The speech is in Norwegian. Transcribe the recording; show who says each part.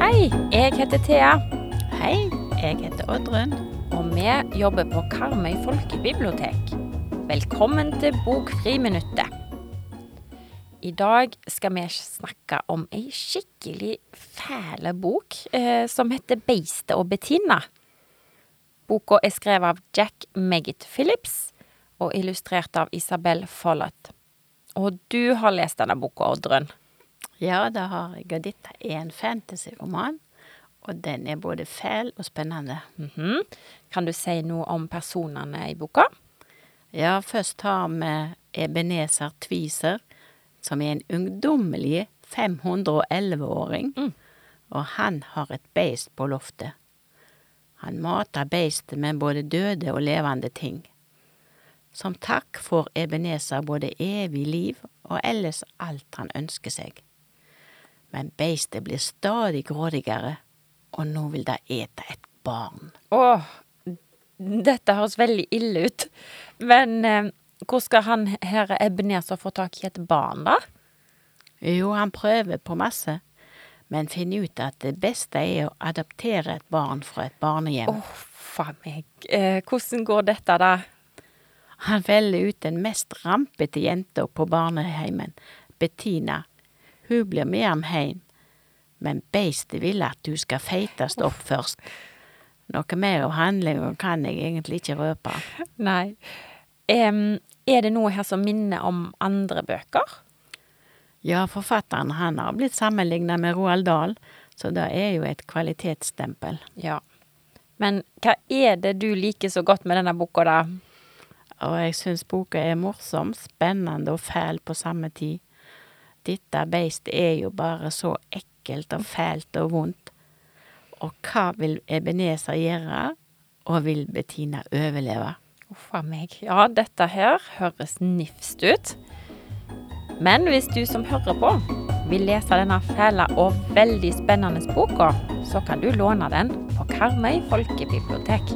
Speaker 1: Hei, jeg heter Thea,
Speaker 2: Hei, jeg heter Oddrun.
Speaker 1: og vi jobber på Karmøy folkebibliotek. Velkommen til Bokfriminuttet. I dag skal vi snakke om ei skikkelig fæle bok eh, som heter Beistet og Bettina. Boka er skrevet av Jack Meggett Phillips og illustrert av Isabel Follett. Og du har lest denne boka, Oddrun.
Speaker 2: Ja, det har jeg, og dette er en fantasyroman. Og den er både fæl og spennende.
Speaker 1: Mhm. Kan du si noe om personene i boka?
Speaker 2: Ja, først har vi Ebenezer Twiser, som er en ungdommelig 511-åring.
Speaker 1: Mm.
Speaker 2: Og han har et beist på loftet. Han mater beistet med både døde og levende ting. Som takk får Ebenezer både evig liv og ellers alt han ønsker seg. Men beistet blir stadig grådigere, og nå vil det ete et barn.
Speaker 1: Åh, dette høres veldig ille ut. Men eh, hvor skal han herre Ebenezer få tak i et barn, da?
Speaker 2: Jo, han prøver på masse, men finner ut at det beste er å adoptere et barn fra et barnehjem.
Speaker 1: Åh, faen meg. Eh, hvordan går dette, da?
Speaker 2: Han velger ut den mest rampete jenta på barneheimen, Bettina. Hun blir med ham hjem, men beistet vil at hun skal feites opp først. Noe mer av handlingen kan jeg egentlig ikke røpe.
Speaker 1: Nei. Um, er det noe her som minner om andre bøker?
Speaker 2: Ja, forfatteren han har blitt sammenligna med Roald Dahl, så det er jo et kvalitetsstempel.
Speaker 1: Ja. Men hva er det du liker så godt med denne boka, da?
Speaker 2: Og jeg syns boka er morsom, spennende og fæl på samme tid. Dette beistet er jo bare så ekkelt og fælt og vondt. Og hva vil Ebenezer gjøre, og vil Bettina overleve?
Speaker 1: Uff a meg. Ja, dette her høres nifst ut. Men hvis du som hører på vil lese denne fæle og veldig spennende boka, så kan du låne den på Karmøy folkebibliotek.